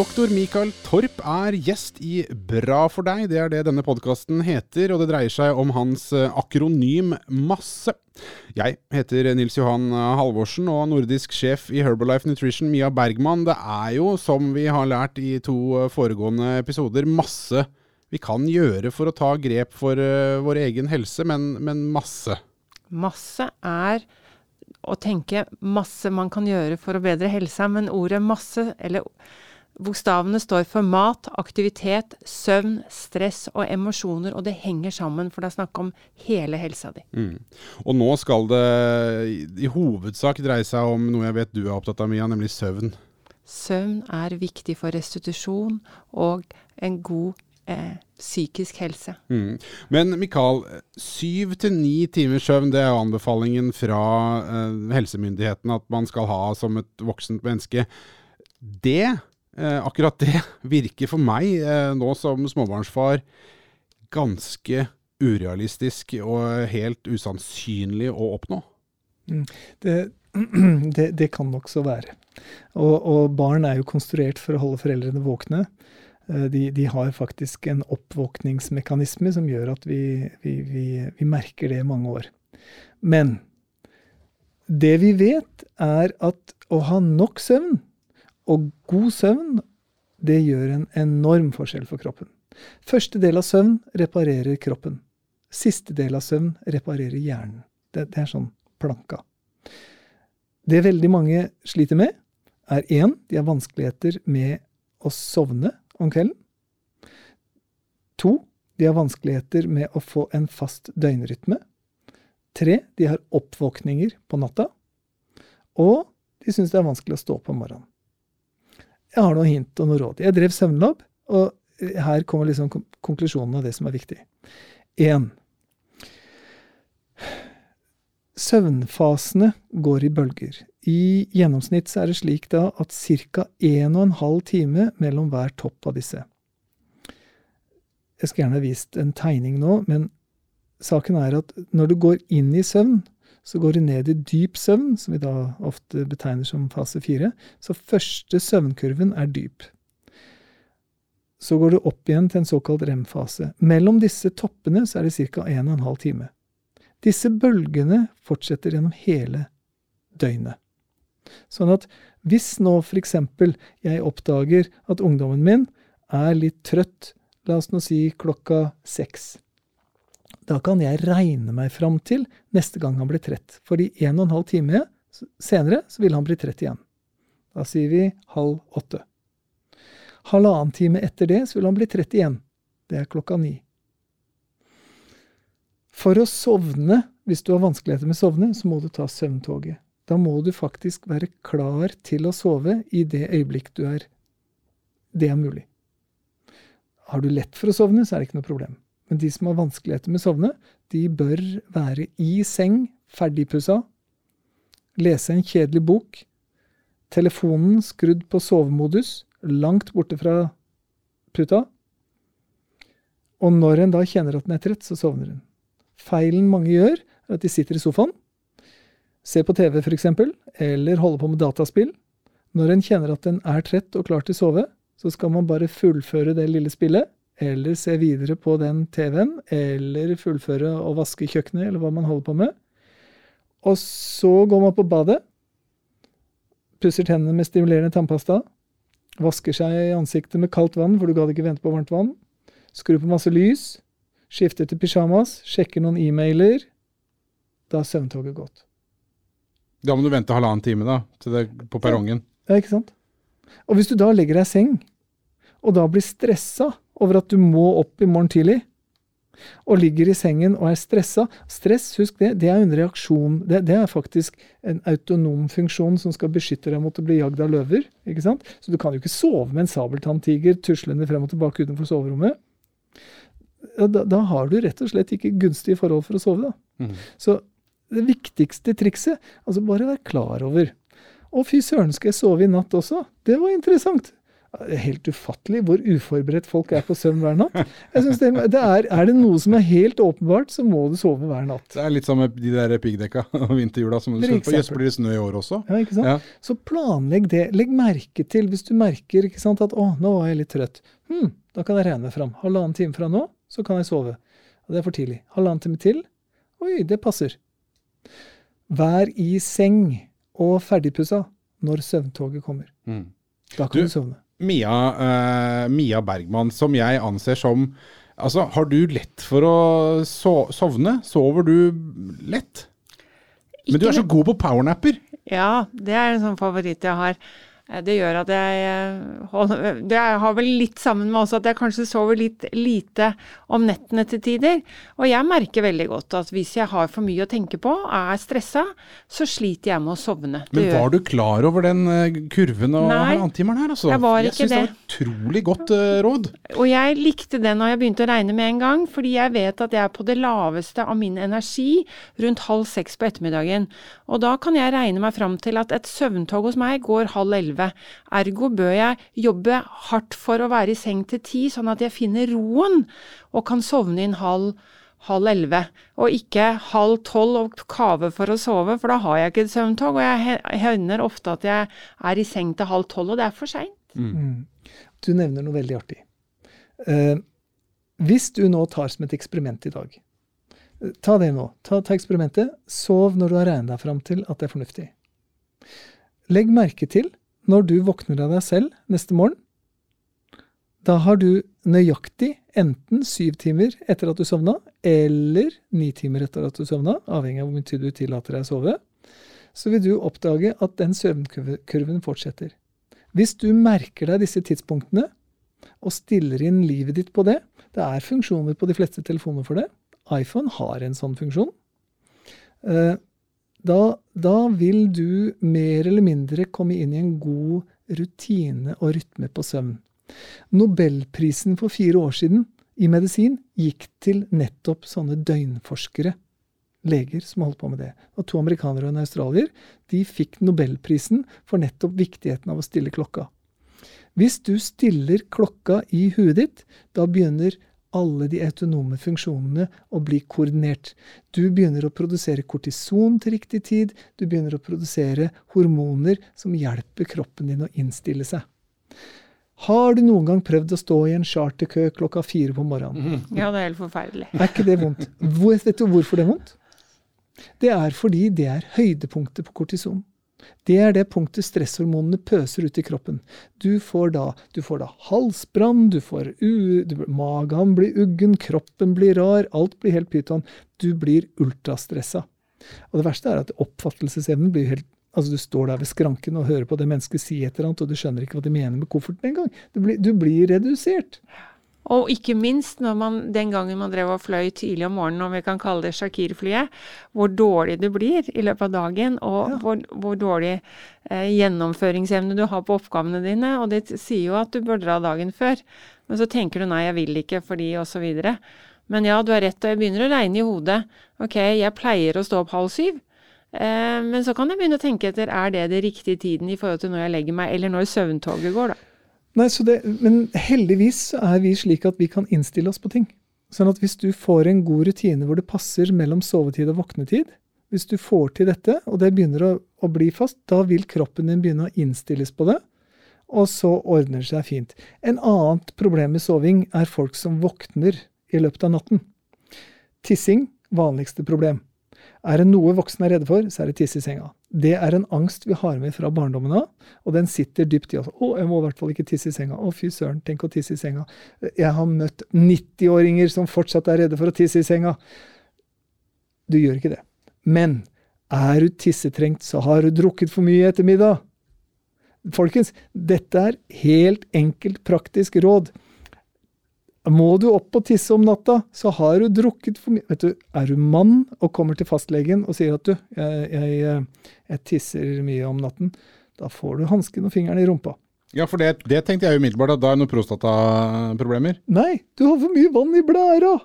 Doktor Mikael Torp er gjest i Bra for deg. Det er det denne podkasten heter, og det dreier seg om hans eh, akronym MASSE. Jeg heter Nils Johan Halvorsen, og nordisk sjef i Herbalife Nutrition, Mia Bergman. Det er jo, som vi har lært i to eh, foregående episoder, masse vi kan gjøre for å ta grep for vår egen helse, men, men masse. Masse er å tenke masse man kan gjøre for å bedre helsa, men ordet masse, eller Bokstavene står for mat, aktivitet, søvn, stress og emosjoner, og det henger sammen, for det er snakk om hele helsa di. Mm. Og nå skal det i hovedsak dreie seg om noe jeg vet du er opptatt av, Mia, nemlig søvn. Søvn er viktig for restitusjon og en god eh, psykisk helse. Mm. Men Mikael, syv til ni timers søvn det er jo anbefalingen fra eh, helsemyndighetene at man skal ha som et voksent menneske. Det akkurat det virker for meg, eh, nå som småbarnsfar, ganske urealistisk og helt usannsynlig å oppnå. Mm. Det, det, det kan nok være. Og, og, barn er jo konstruert for å holde foreldrene våkne. Eh, de, de har faktisk en oppvåkningsmekanisme som gjør at vi, vi, vi, vi merker det i mange år. Men det vi vet, er at å ha nok søvn og god søvn, det gjør en enorm forskjell for kroppen. Første del av søvn reparerer kroppen. Siste del av søvn reparerer hjernen. Det, det er sånn planka. Det veldig mange sliter med, er én, de har vanskeligheter med å sovne om kvelden. To, de har vanskeligheter med å få en fast døgnrytme. Tre, de har oppvåkninger på natta. Og de syns det er vanskelig å stå opp om morgenen. Jeg har noen hint og noen råd. Jeg drev søvnlab, og her kommer liksom konklusjonen av det som er viktig. 1. Søvnfasene går i bølger. I gjennomsnitt er det slik da at ca. 1 12 time mellom hver topp av disse. Jeg skulle gjerne ha vist en tegning nå, men saken er at når du går inn i søvn, så går du ned i dyp søvn, som vi da ofte betegner som fase fire. Så første søvnkurven er dyp. Så går du opp igjen til en såkalt rem-fase. Mellom disse toppene så er det ca. 1 12 time. Disse bølgene fortsetter gjennom hele døgnet. Sånn at hvis nå f.eks. jeg oppdager at ungdommen min er litt trøtt, la oss nå si klokka seks, da kan jeg regne meg fram til neste gang han blir trett. Fordi en og en halv time senere så vil han bli trett igjen. Da sier vi halv åtte. Halvannen time etter det så vil han bli trett igjen. Det er klokka ni. For å sovne, hvis du har vanskeligheter med å sovne, så må du ta søvntoget. Da må du faktisk være klar til å sove i det øyeblikk du er Det er mulig. Har du lett for å sovne, så er det ikke noe problem. Men de som har vanskeligheter med å sovne, de bør være i seng, ferdigpussa, lese en kjedelig bok, telefonen skrudd på sovemodus, langt borte fra puta. Og når en da kjenner at den er trett, så sovner en. Feilen mange gjør, er at de sitter i sofaen, ser på TV f.eks., eller holder på med dataspill. Når en kjenner at en er trett og klar til å sove, så skal man bare fullføre det lille spillet, eller se videre på den TV-en, eller fullføre og vaske kjøkkenet, eller hva man holder på med. Og så går man på badet, pusser tennene med stimulerende tannpasta, vasker seg i ansiktet med kaldt vann, for du gadd ikke vente på varmt vann, skrur på masse lys, skifter til pysjamas, sjekker noen e-mailer. Da er søvntoget gått. Da må du vente halvannen time da, til det, er på perrongen. Ja, ikke sant? Og hvis du da legger deg i seng, og da blir stressa over at du må opp i morgen tidlig, og ligger i sengen og er stressa Stress, husk det, det er en reaksjon. Det, det, er faktisk en autonom funksjon som skal beskytte deg mot å bli jagd av løver. ikke sant? Så du kan jo ikke sove med en sabeltanntiger tuslende frem og tilbake utenfor soverommet. Da, da, har du rett og slett ikke gunstige forhold for å sove. da. Mm. Så det viktigste trikset, altså bare vær klar over. Å, fy søren, skal jeg sove i natt også? Det var interessant. Er helt ufattelig hvor uforberedt folk er på søvn hver natt. Jeg synes det, det er, er det noe som er helt åpenbart, så må du sove hver natt. Det er litt som med de der piggdekka og vinterhjula som du skal på. Jøss, blir det snø i år også? Ja, ikke sant? Ja. Så planlegg det. Legg merke til, hvis du merker ikke sant, at 'å, nå var jeg litt trøtt', hm, da kan jeg regne meg fram. Halvannen time fra nå, så kan jeg sove. Og det er for tidlig. Halvannen time til, oi, det passer. Vær i seng og ferdigpussa når søvntoget kommer. Mm. Da kan Du- du, sovne. Mia, uh, Mia Bergman, som jeg anser som Altså, har du lett for å so sovne? Sover du lett? Men du er så god på powernapper. Ja, det er en sånn favoritt jeg har. Eh, Det gjør at jeg eh, holder Det har vel litt sammen med også at jeg kanskje sover litt lite om nettene til tider. Og jeg merker veldig godt at hvis jeg har for mye å tenke på, er stressa, så sliter jeg med å sovne. Det Men gjør- var du klar over den eh, kurven og Nei, her, altså? jeg var ikke jeg synes syns det var utrolig godt råd. Og jeg likte det når jeg begynte å regne med en gang, fordi jeg vet at jeg er på det laveste av min energi rundt halv seks på ettermiddagen. Og da kan jeg regne meg fram til at et søvntog hos meg går halv elleve. Ergo bør jeg jobbe hardt for å være i seng til ti, sånn at jeg finner roen og kan sovne inn halv halv elleve, og ikke halv tolv og kave for å sove, for da har jeg ikke et søvntog, og jeg he- hender ofte at jeg er i seng til halv tolv, og det er for seint. Mm. Du nevner noe veldig artig. Eh, hvis du nå tar som et eksperiment i dag eh, Ta det nå. Ta, ta eksperimentet. Sov når du har regnet deg fram til at det er fornuftig. Legg merke til når du våkner av deg selv neste morgen. Da har du nøyaktig enten syv timer etter at du sovna, eller ni timer etter at du sovna, avhengig av hvor mye tid du tillater deg å sove. Så vil du oppdage at den søvnkurven fortsetter. Hvis du merker deg disse tidspunktene, og stiller inn livet ditt på det Det er funksjoner på de fleste telefoner for det. iPhone har en sånn funksjon. Da, da vil du mer eller mindre komme inn i en god rutine og rytme på søvn. Nobelprisen for fire år siden i medisin gikk til nettopp sånne døgnforskere. Leger som holdt på med det. Og to amerikanere og en australier de fikk nobelprisen for nettopp viktigheten av å stille klokka. Hvis du stiller klokka i huet ditt, da begynner alle de autonome funksjonene og bli koordinert. Du begynner å produsere kortison til riktig tid, du begynner å produsere hormoner som hjelper kroppen din å innstille seg. Har du noen gang prøvd å stå i en charterkø klokka fire på morgenen? Ja, det er helt forferdelig. Er ikke det vondt? Vet du hvorfor det er vondt? Det er fordi det er høydepunktet på kortison. Det er det punktet stresshormonene pøser ut i kroppen. Du får da, du får da halsbrann, du får u, du, magen blir uggen, kroppen blir rar, alt blir helt pyton. Du blir ultrastressa. Og det verste er at oppfattelsesevnen blir helt Altså, du står der ved skranken og hører på det mennesket si et eller annet, og du skjønner ikke hva de mener med kofferten engang. Du, du blir redusert. Og ikke minst når man, den gangen man drev og fløy tidlig om morgenen, om vi kan kalle det Shakir-flyet, hvor dårlig du blir i løpet av dagen, og Ja. hvor, hvor dårlig eh, gjennomføringsevne du har på oppgavene dine. Og det sier jo at du bør dra dagen før. Men så tenker du nei, jeg vil ikke fordi, videre. Men ja, du har rett, og jeg begynner å regne i hodet. Ok, jeg pleier å stå opp halv syv. Eh, men så kan jeg begynne å tenke etter, er det det riktige tiden i forhold til når jeg legger meg, eller når søvntoget går, da. Nei, det, Men heldigvis er vi slik at vi kan innstille oss på ting. Sånn at hvis du får en god rutine hvor det passer mellom sovetid og våknetid, hvis du får til dette, og det begynner å, å bli fast, da vil kroppen din begynne å innstilles på det, og så ordner det seg fint. En annet problem med soving er folk som våkner i løpet av natten. Tissing, vanligste problem. Er det noe voksne er redde for, så er det tisse i senga. Det er en angst vi har med fra barndommen av, og den sitter dypt i oss. Å, jeg må i hvert fall ikke tisse i senga. Å, fy søren, tenk å tisse i senga. Jeg har møtt 90-åringer som fortsatt er redde for å tisse i senga. Du gjør ikke det. Men er du tissetrengt, så har du drukket for mye i ettermiddag. Folkens, dette er helt enkelt praktisk råd. Må du opp og tisse om natta, så har du drukket for mye Vet du, Er du mann og kommer til fastlegen og sier at du, jeg, jeg, jeg tisser mye om natten, da får du hansken og fingeren i rumpa. Ja, for det, det tenkte jeg umiddelbart, at da er det noen prostataproblemer. Nei, du har for mye vann i blæra!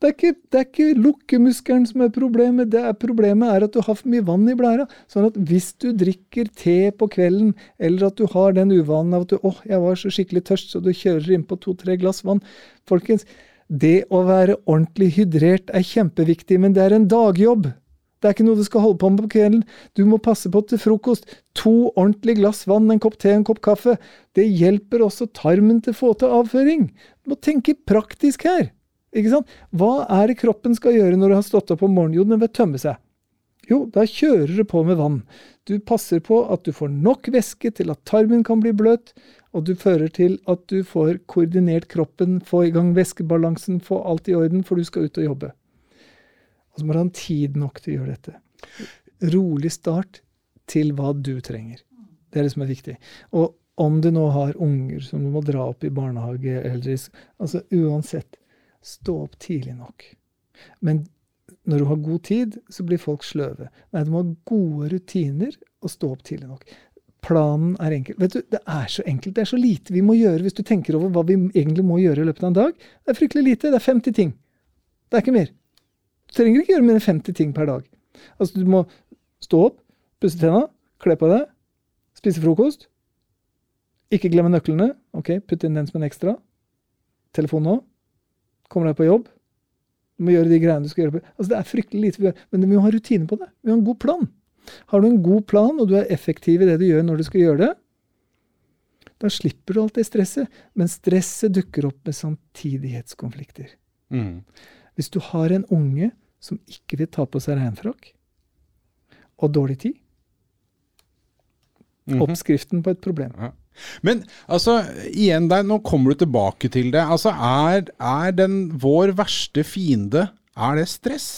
Det er, ikke, det er ikke lukkemuskelen som er problemet. Det er problemet er at du har for mye vann i blæra. Sånn at hvis du drikker te på kvelden, eller at du har den uvanen av at du åh, jeg var så skikkelig tørst, så du kjører innpå to-tre glass vann Folkens, det å være ordentlig hydrert er kjempeviktig, men det er en dagjobb. Det er ikke noe du skal holde på med på kvelden. Du må passe på til frokost. To ordentlige glass vann, en kopp te, en kopp kaffe. Det hjelper også tarmen til å få til avføring. Du må tenke praktisk her. Ikke sant? Hva er det kroppen skal gjøre når du har stått opp om morgenen? Jo, den vil tømme seg. Jo, da kjører du på med vann. Du passer på at du får nok væske til at tarmen kan bli bløt, og du fører til at du får koordinert kroppen, få i gang væskebalansen, få alt i orden, for du skal ut og jobbe. Og så må du ha tid nok til å gjøre dette. Rolig start til hva du trenger. Det er det som er viktig. Og om du nå har unger som du må dra opp i barnehage eller altså Uansett, Stå opp tidlig nok. Men når du har god tid, så blir folk sløve. Nei, du må ha gode rutiner og stå opp tidlig nok. Planen er enkel. Vet du, Det er så enkelt. Det er så lite vi må gjøre hvis du tenker over hva vi egentlig må gjøre i løpet av en dag. Det er fryktelig lite. Det er 50 ting. Det er ikke mer. Du trenger ikke gjøre mer enn 50 ting per dag. Altså, du må stå opp, pusse tenna, kle på deg, spise frokost. Ikke glemme nøklene. Ok, putt inn den som en ekstra. Telefon nå kommer deg på jobb. Du må gjøre de greiene du skal gjøre. Altså, det er fryktelig lite vi gjør, men vi må ha rutine på det. Vi må ha en god plan. Har du en god plan, og du er effektiv i det du gjør når du skal gjøre det, da slipper du alt det stresset. Men stresset dukker opp med samtidighetskonflikter. Mm. Hvis du har en unge som ikke vil ta på seg regnfrakk, og dårlig tid mhm. Oppskriften på et problem. Ja. Men altså, igjen der, nå kommer du tilbake til det. Altså, er, er den vår verste fiende Er det stress?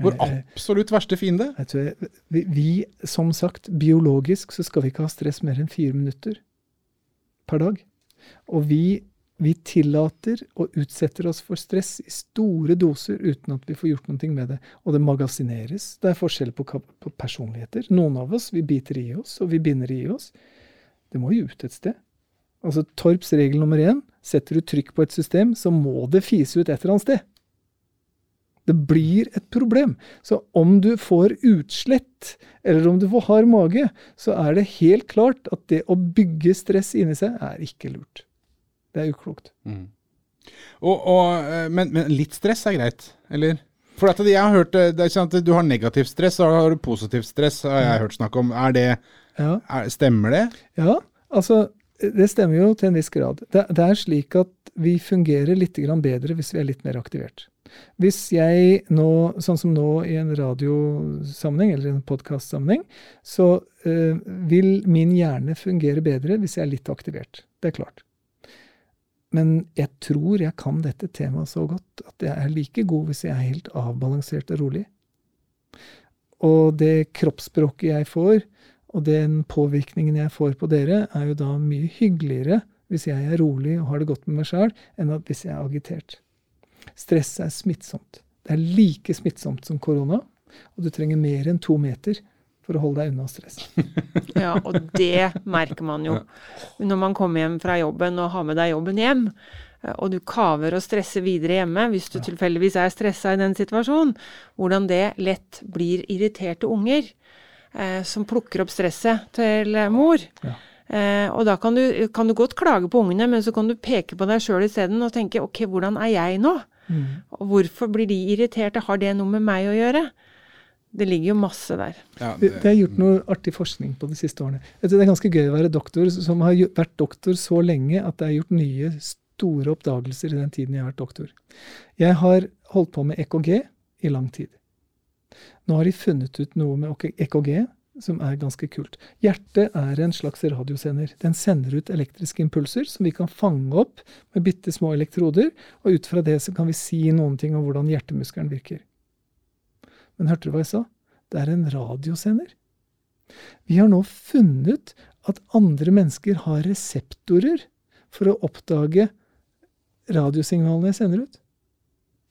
Vår eh, absolutt verste fiende? Jeg tror Vi, vi, som sagt, biologisk så skal vi ikke ha stress mer enn fire minutter per dag. Og vi, vi tillater og utsetter oss for stress i store doser uten at vi får gjort noe med det. Og det magasineres. Det er forskjell på, på personligheter. Noen av oss vi biter i oss, og vi binder i oss. Det må jo ut et sted. Altså Torps regel nummer én setter du trykk på et system, så må det fise ut et eller annet sted. Det blir et problem. Så om du får utslett, eller om du får hard mage, så er det helt klart at det å bygge stress inni seg er ikke lurt. Det er uklokt. Mm. Og, og, eh, men, men, litt stress er greit, eller? For jeg har hørt, eh, det er sant, Du har negativt stress, og har du positivt stress, har jeg hørt snakk om. Er det ja. Er, stemmer det? Ja, altså det stemmer jo til en viss grad. Det, det er slik at vi fungerer litt bedre hvis vi er litt mer aktivert. Hvis jeg nå, sånn som nå i en radiosammenheng eller en podkastsammenheng, så øh, vil min hjerne fungere bedre hvis jeg er litt aktivert. Det er klart. Men jeg tror jeg kan dette temaet så godt at jeg er like god hvis jeg er helt avbalansert og rolig. Og det kroppsspråket jeg får, og den påvirkningen jeg får på dere, er jo da mye hyggeligere hvis jeg er rolig og har det godt med meg sjøl, enn at hvis jeg er agitert. Stress er smittsomt. Det er like smittsomt som korona, og du trenger mer enn to meter for å holde deg unna stress. ja, og det merker man jo når man kommer hjem fra jobben og har med deg jobben hjem. Og du kaver og stresser videre hjemme, hvis du ja. tilfeldigvis er stressa i den situasjonen. Hvordan det lett blir irriterte unger eh, som plukker opp stresset til eh, mor. Ja. Eh, og da kan du, kan du, godt klage på ungene, men så kan du peke på deg sjøl isteden og tenke ok, hvordan er jeg nå? Mm. Og hvorfor blir de irriterte? Har det noe med meg å gjøre? Det ligger jo masse der. Ja, det, det, er gjort noe artig forskning på de siste årene. Det er ganske gøy å være doktor som har vært doktor så lenge at det er gjort nye, store oppdagelser i den tiden jeg har vært doktor. Jeg har holdt på med EKG i lang tid. Nå har de funnet ut noe med EKG som er ganske kult. Hjertet er en slags radiosender. Den sender ut elektriske impulser som vi kan fange opp med bitte små elektroder, og ut fra det så kan vi si noen ting om hvordan hjertemuskelen virker. Men hørte du hva jeg sa? Det er en radiosender. Vi har nå funnet at andre mennesker har reseptorer for å oppdage radiosignalene jeg sender ut.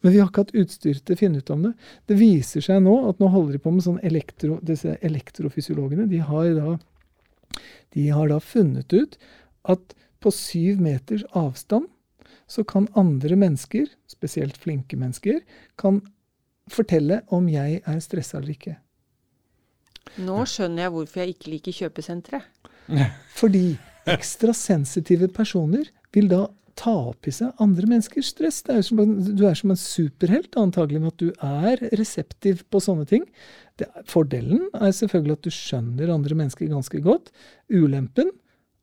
Men vi har ikke hatt utstyr til å finne ut om det. Det viser seg nå at nå holder de på med sånn elektro, disse elektrofysiologene. De har, da, de har da funnet ut at på syv meters avstand så kan andre mennesker, spesielt flinke mennesker, kan fortelle om jeg er stressa eller ikke. Nå skjønner jeg hvorfor jeg ikke liker kjøpesentre. Fordi ekstra sensitive personer vil da ta opp i seg andre menneskers stress. Er som, du er som en superhelt antagelig med at du er reseptiv på sånne ting. Det, fordelen er selvfølgelig at du skjønner andre mennesker ganske godt. Ulempen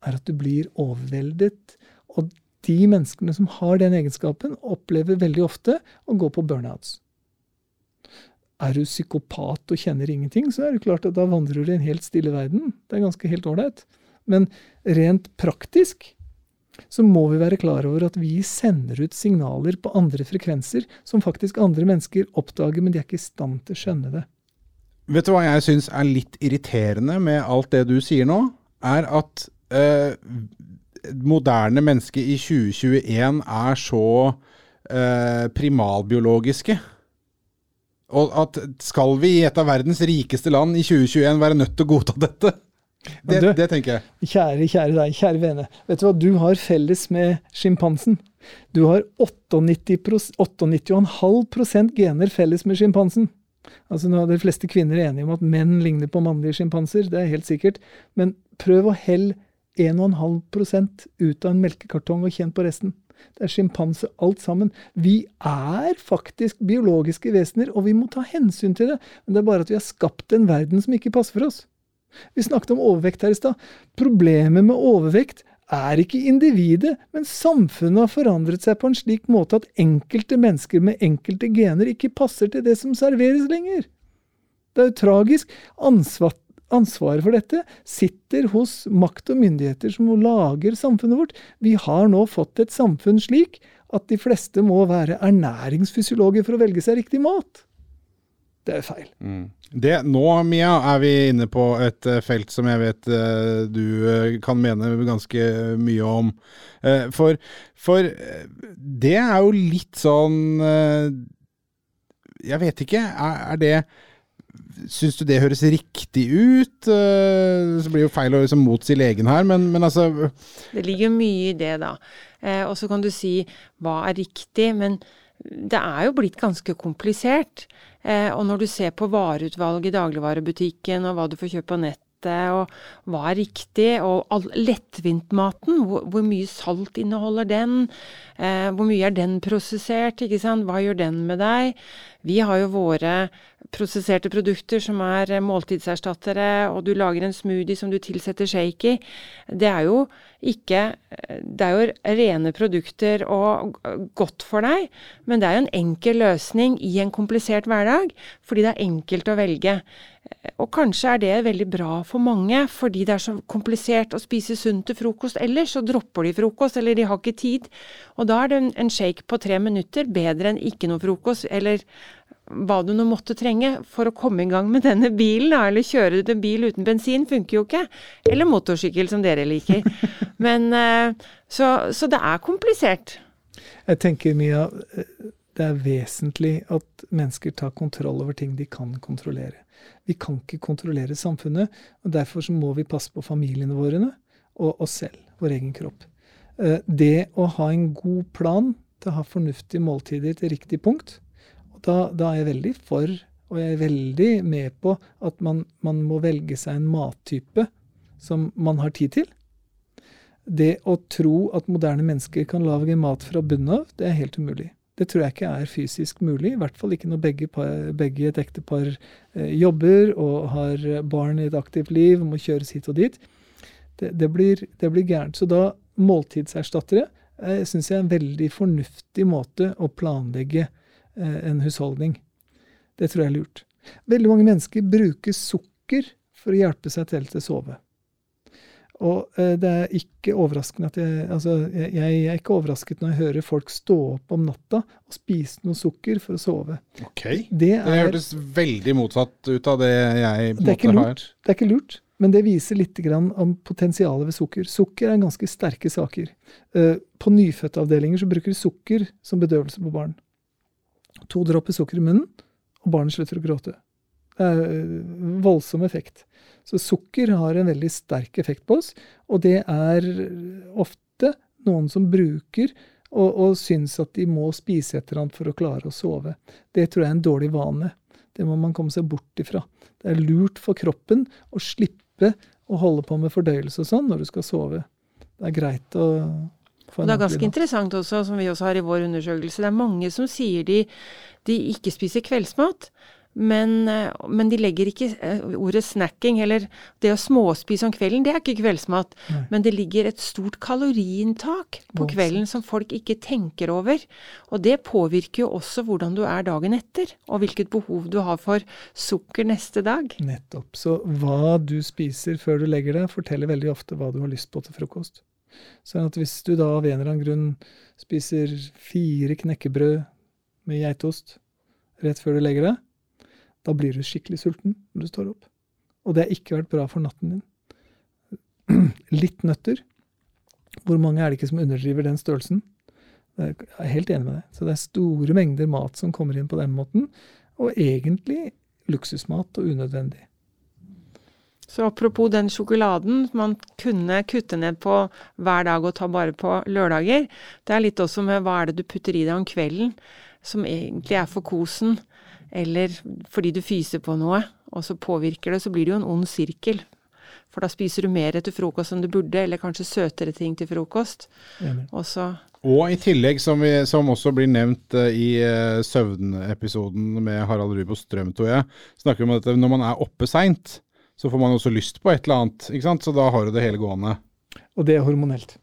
er at du blir overveldet. Og de menneskene som har den egenskapen, opplever veldig ofte å gå på burnouts. Er du psykopat og kjenner ingenting, så er det klart at da vandrer du i en helt stille verden. Det er ganske helt ålreit. Men rent praktisk så må vi være klar over at vi sender ut signaler på andre frekvenser som faktisk andre mennesker oppdager, men de er ikke i stand til å skjønne det. Vet du hva jeg syns er litt irriterende med alt det du sier nå? Er at eh, moderne mennesker i 2021 er så eh, primalbiologiske. Og at skal vi i et av verdens rikeste land i 2021 være nødt til å godta dette? Det, du, det, tenker jeg. Kjære, kjære deg, kjære vene. Vet du hva du har felles med sjimpansen? Du har 98,5% gener felles med sjimpansen. Altså nå er De fleste kvinner enige om at menn ligner på mannlige sjimpanser, det er helt sikkert. Men prøv å helle 1,5% ut av en melkekartong og kjenn på resten. Det er sjimpanse alt sammen. Vi er faktisk biologiske vesener, og vi må ta hensyn til det. Men det er bare at vi har skapt en verden som ikke passer for oss. Vi snakket om overvekt her i stad. Problemet med overvekt er ikke individet, men samfunnet har forandret seg på en slik måte at enkelte mennesker med enkelte gener ikke passer til det som serveres lenger. Det er jo tragisk. Ansvar, ansvaret for dette sitter hos makt og myndigheter som lager samfunnet vårt. Vi har nå fått et samfunn slik at de fleste må være ernæringsfysiologer for å velge seg riktig mat. Det er feil. Mm. Det, nå, Mia, er vi inne på et uh, felt som jeg vet uh, du uh, kan mene ganske mye om. for, for det er jo litt sånn Jeg vet ikke. Er, er det Syns du det høres riktig ut? Så blir jo feil å liksom motsi legen her, men, men, altså Det ligger mye i det, da. og så kan du si hva er riktig, men det er jo blitt ganske komplisert. Eh, og når du ser på vareutvalget i dagligvarebutikken, og hva du får kjøpt på nettet, og hva er riktig, og lettvintmaten, hvor, hvor, mye salt inneholder den, eh, hvor mye er den prosessert, ikke sant, hva gjør den med deg? Vi har jo våre prosesserte produkter som er måltidserstattere, og du lager en smoothie som du tilsetter shake i. Det er jo ikke Det er jo rene produkter og godt for deg, men det er jo en enkel løsning i en komplisert hverdag, fordi det er enkelt å velge. Og kanskje er det veldig bra for mange, fordi det er så komplisert å spise sunt til frokost ellers, så dropper de frokost, eller de har ikke tid. Og da er det en shake på tre minutter bedre enn ikke noe frokost, eller hva du nå måtte trenge for å komme i gang med denne bilen, eller kjøre ut en bil uten bensin, funker jo ikke. Eller motorsykkel, som dere liker. Men eh, så, så det er komplisert. Jeg tenker, Mia, det er vesentlig at mennesker tar kontroll over ting de kan kontrollere. Vi kan ikke kontrollere samfunnet, og derfor så må vi passe på familiene våre og oss selv, vår egen kropp. Eh, det å ha en god plan til å ha fornuftige måltider til riktig punkt, da, da, er jeg veldig for, og jeg er veldig med på at man, man, må velge seg en mattype som man har tid til. Det å tro at moderne mennesker kan lage mat fra bunnen av, det er helt umulig. Det tror jeg ikke er fysisk mulig, i hvert fall ikke når begge, par, begge et ektepar eh, jobber og har barn i et aktivt liv og må kjøres hit og dit. Det, det, blir, det blir gærent. Så da måltidserstattere eh, syns jeg er en veldig fornuftig måte å planlegge Eh, en husholdning. Det tror jeg er lurt. Veldig mange mennesker bruker sukker for å hjelpe seg til til å sove. Og eh, det er ikke overraskende at jeg, altså, jeg, jeg, er ikke overrasket når jeg hører folk stå opp om natta og spise noe sukker for å sove. Ok. Det, er, det hørtes veldig motsatt ut av det jeg på en måte har. Det er ikke lurt, men det viser litt om potensialet ved sukker. Sukker er ganske sterke saker. Uh, på nyfødtavdelinger bruker de sukker som bedøvelse på barn. To dråper sukker i munnen, og barnet slutter å gråte. Det er eh, voldsom effekt. Så sukker har en veldig sterk effekt på oss, og det er ofte noen som bruker og, og syns at de må spise et eller annet for å klare å sove. Det tror jeg er en dårlig vane. Det må man komme seg bort ifra. Det er lurt for kroppen å slippe å holde på med fordøyelse og sånn når du skal sove. Det er greit å få og det er ganske interessant også, som vi også har i vår undersøkelse. Det er mange som sier de, de ikke spiser kveldsmat. Men, eh, men, de legger ikke eh, ordet snacking, eller det å småspise om kvelden, det er ikke kveldsmat. Nei. Men det ligger et stort kaloriinntak på kvelden som folk ikke tenker over. Og det påvirker jo også hvordan du er dagen etter, og hvilket behov du har for sukker neste dag. Nettopp. Så hva du spiser før du legger deg, forteller veldig ofte hva du har lyst på til frokost. Sånn at hvis du da av en eller annen grunn spiser fire knekkebrød med geitost rett før du legger deg, da blir du skikkelig sulten når du står opp. Og det har ikke vært bra for natten din. Litt nøtter. Hvor mange er det ikke som underdriver den størrelsen? Jeg er helt enig med deg. Så det er store mengder mat som kommer inn på den måten. Og egentlig luksusmat og unødvendig. Så apropos den sjokoladen man kunne kutte ned på hver dag og ta bare på lørdager. Det er litt også med hva er det du putter i deg om kvelden, som egentlig er for kosen eller fordi du fyser på noe, og så påvirker det, så blir det jo en ond sirkel. For da spiser du mer etter frokost enn du burde, eller kanskje søtere ting til frokost. Og, så og i tillegg, som, vi, som også blir nevnt uh, i uh, søvnepisoden med Harald Rubo Strøm, tror jeg, snakker vi om at når man er oppe seint, så får man også lyst på et eller annet. ikke sant? Så da har du det hele gående. Og det er hormonelt.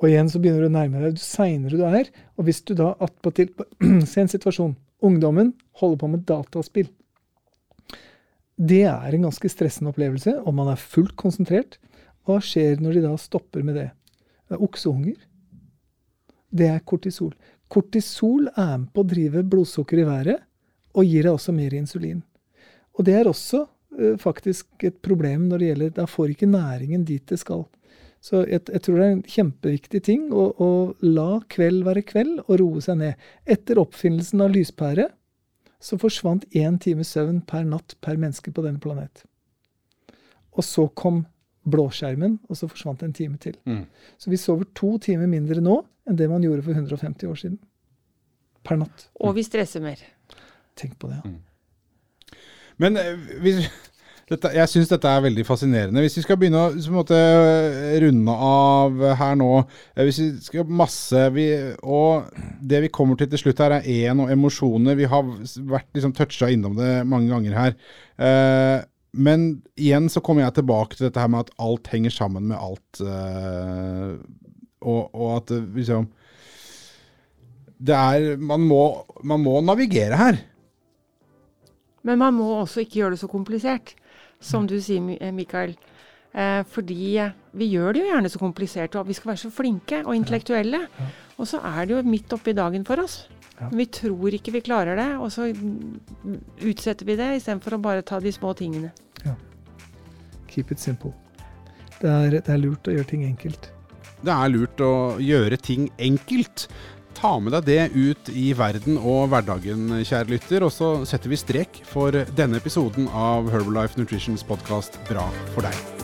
Og igjen så begynner du å nærme deg jo seinere du er. Og hvis du da attpåtil Se en situasjon. Ungdommen holder på med dataspill. Det er en ganske stressende opplevelse, og man er fullt konsentrert. Hva skjer når de da stopper med det? Det er oksehunger. Det er kortisol. Kortisol er med på å drive blodsukkeret i været, og gir deg også mer insulin. Og det er også uh, faktisk et problem når det gjelder Da får ikke næringen dit det skal. Så jeg, jeg, tror det er en kjempeviktig ting å, å, la kveld være kveld og roe seg ned. Etter oppfinnelsen av lyspære så forsvant én time søvn per natt per menneske på denne planet. Og så kom blåskjermen, og så forsvant en time til. Mm. Så vi sover to timer mindre nå enn det man gjorde for 150 år siden. Per natt. Og vi stresser mer. Tenk på det, ja. Mm. Men eh, hvis, dette, jeg syns dette er veldig fascinerende. Hvis vi skal begynne å måte, runde av her nå eh, Hvis vi skal masse vi, Og det vi kommer til til slutt her, er én og emosjoner. Vi har vært liksom toucha innom det mange ganger her. Eh, men igjen så kommer jeg tilbake til dette her med at alt henger sammen med alt. Eh, og, og, at liksom Det er Man må, man må navigere her. Men man må også ikke gjøre det så komplisert som du sier, eh, Mikael. Eh, fordi vi gjør det jo gjerne så komplisert, og vi skal være så flinke og intellektuelle. Ja. Og så er det jo midt oppi dagen for oss. Ja. Vi tror ikke vi klarer det, og så utsetter vi det istedenfor å bare ta de små tingene. Ja. Keep it simple. Det er, det er lurt å gjøre ting enkelt. Det er lurt å gjøre ting enkelt. Ta med deg det ut i verden og hverdagen, kjære lytter. Og så setter vi strek for denne episoden av Herbalife Nutritions podkast Bra for deg.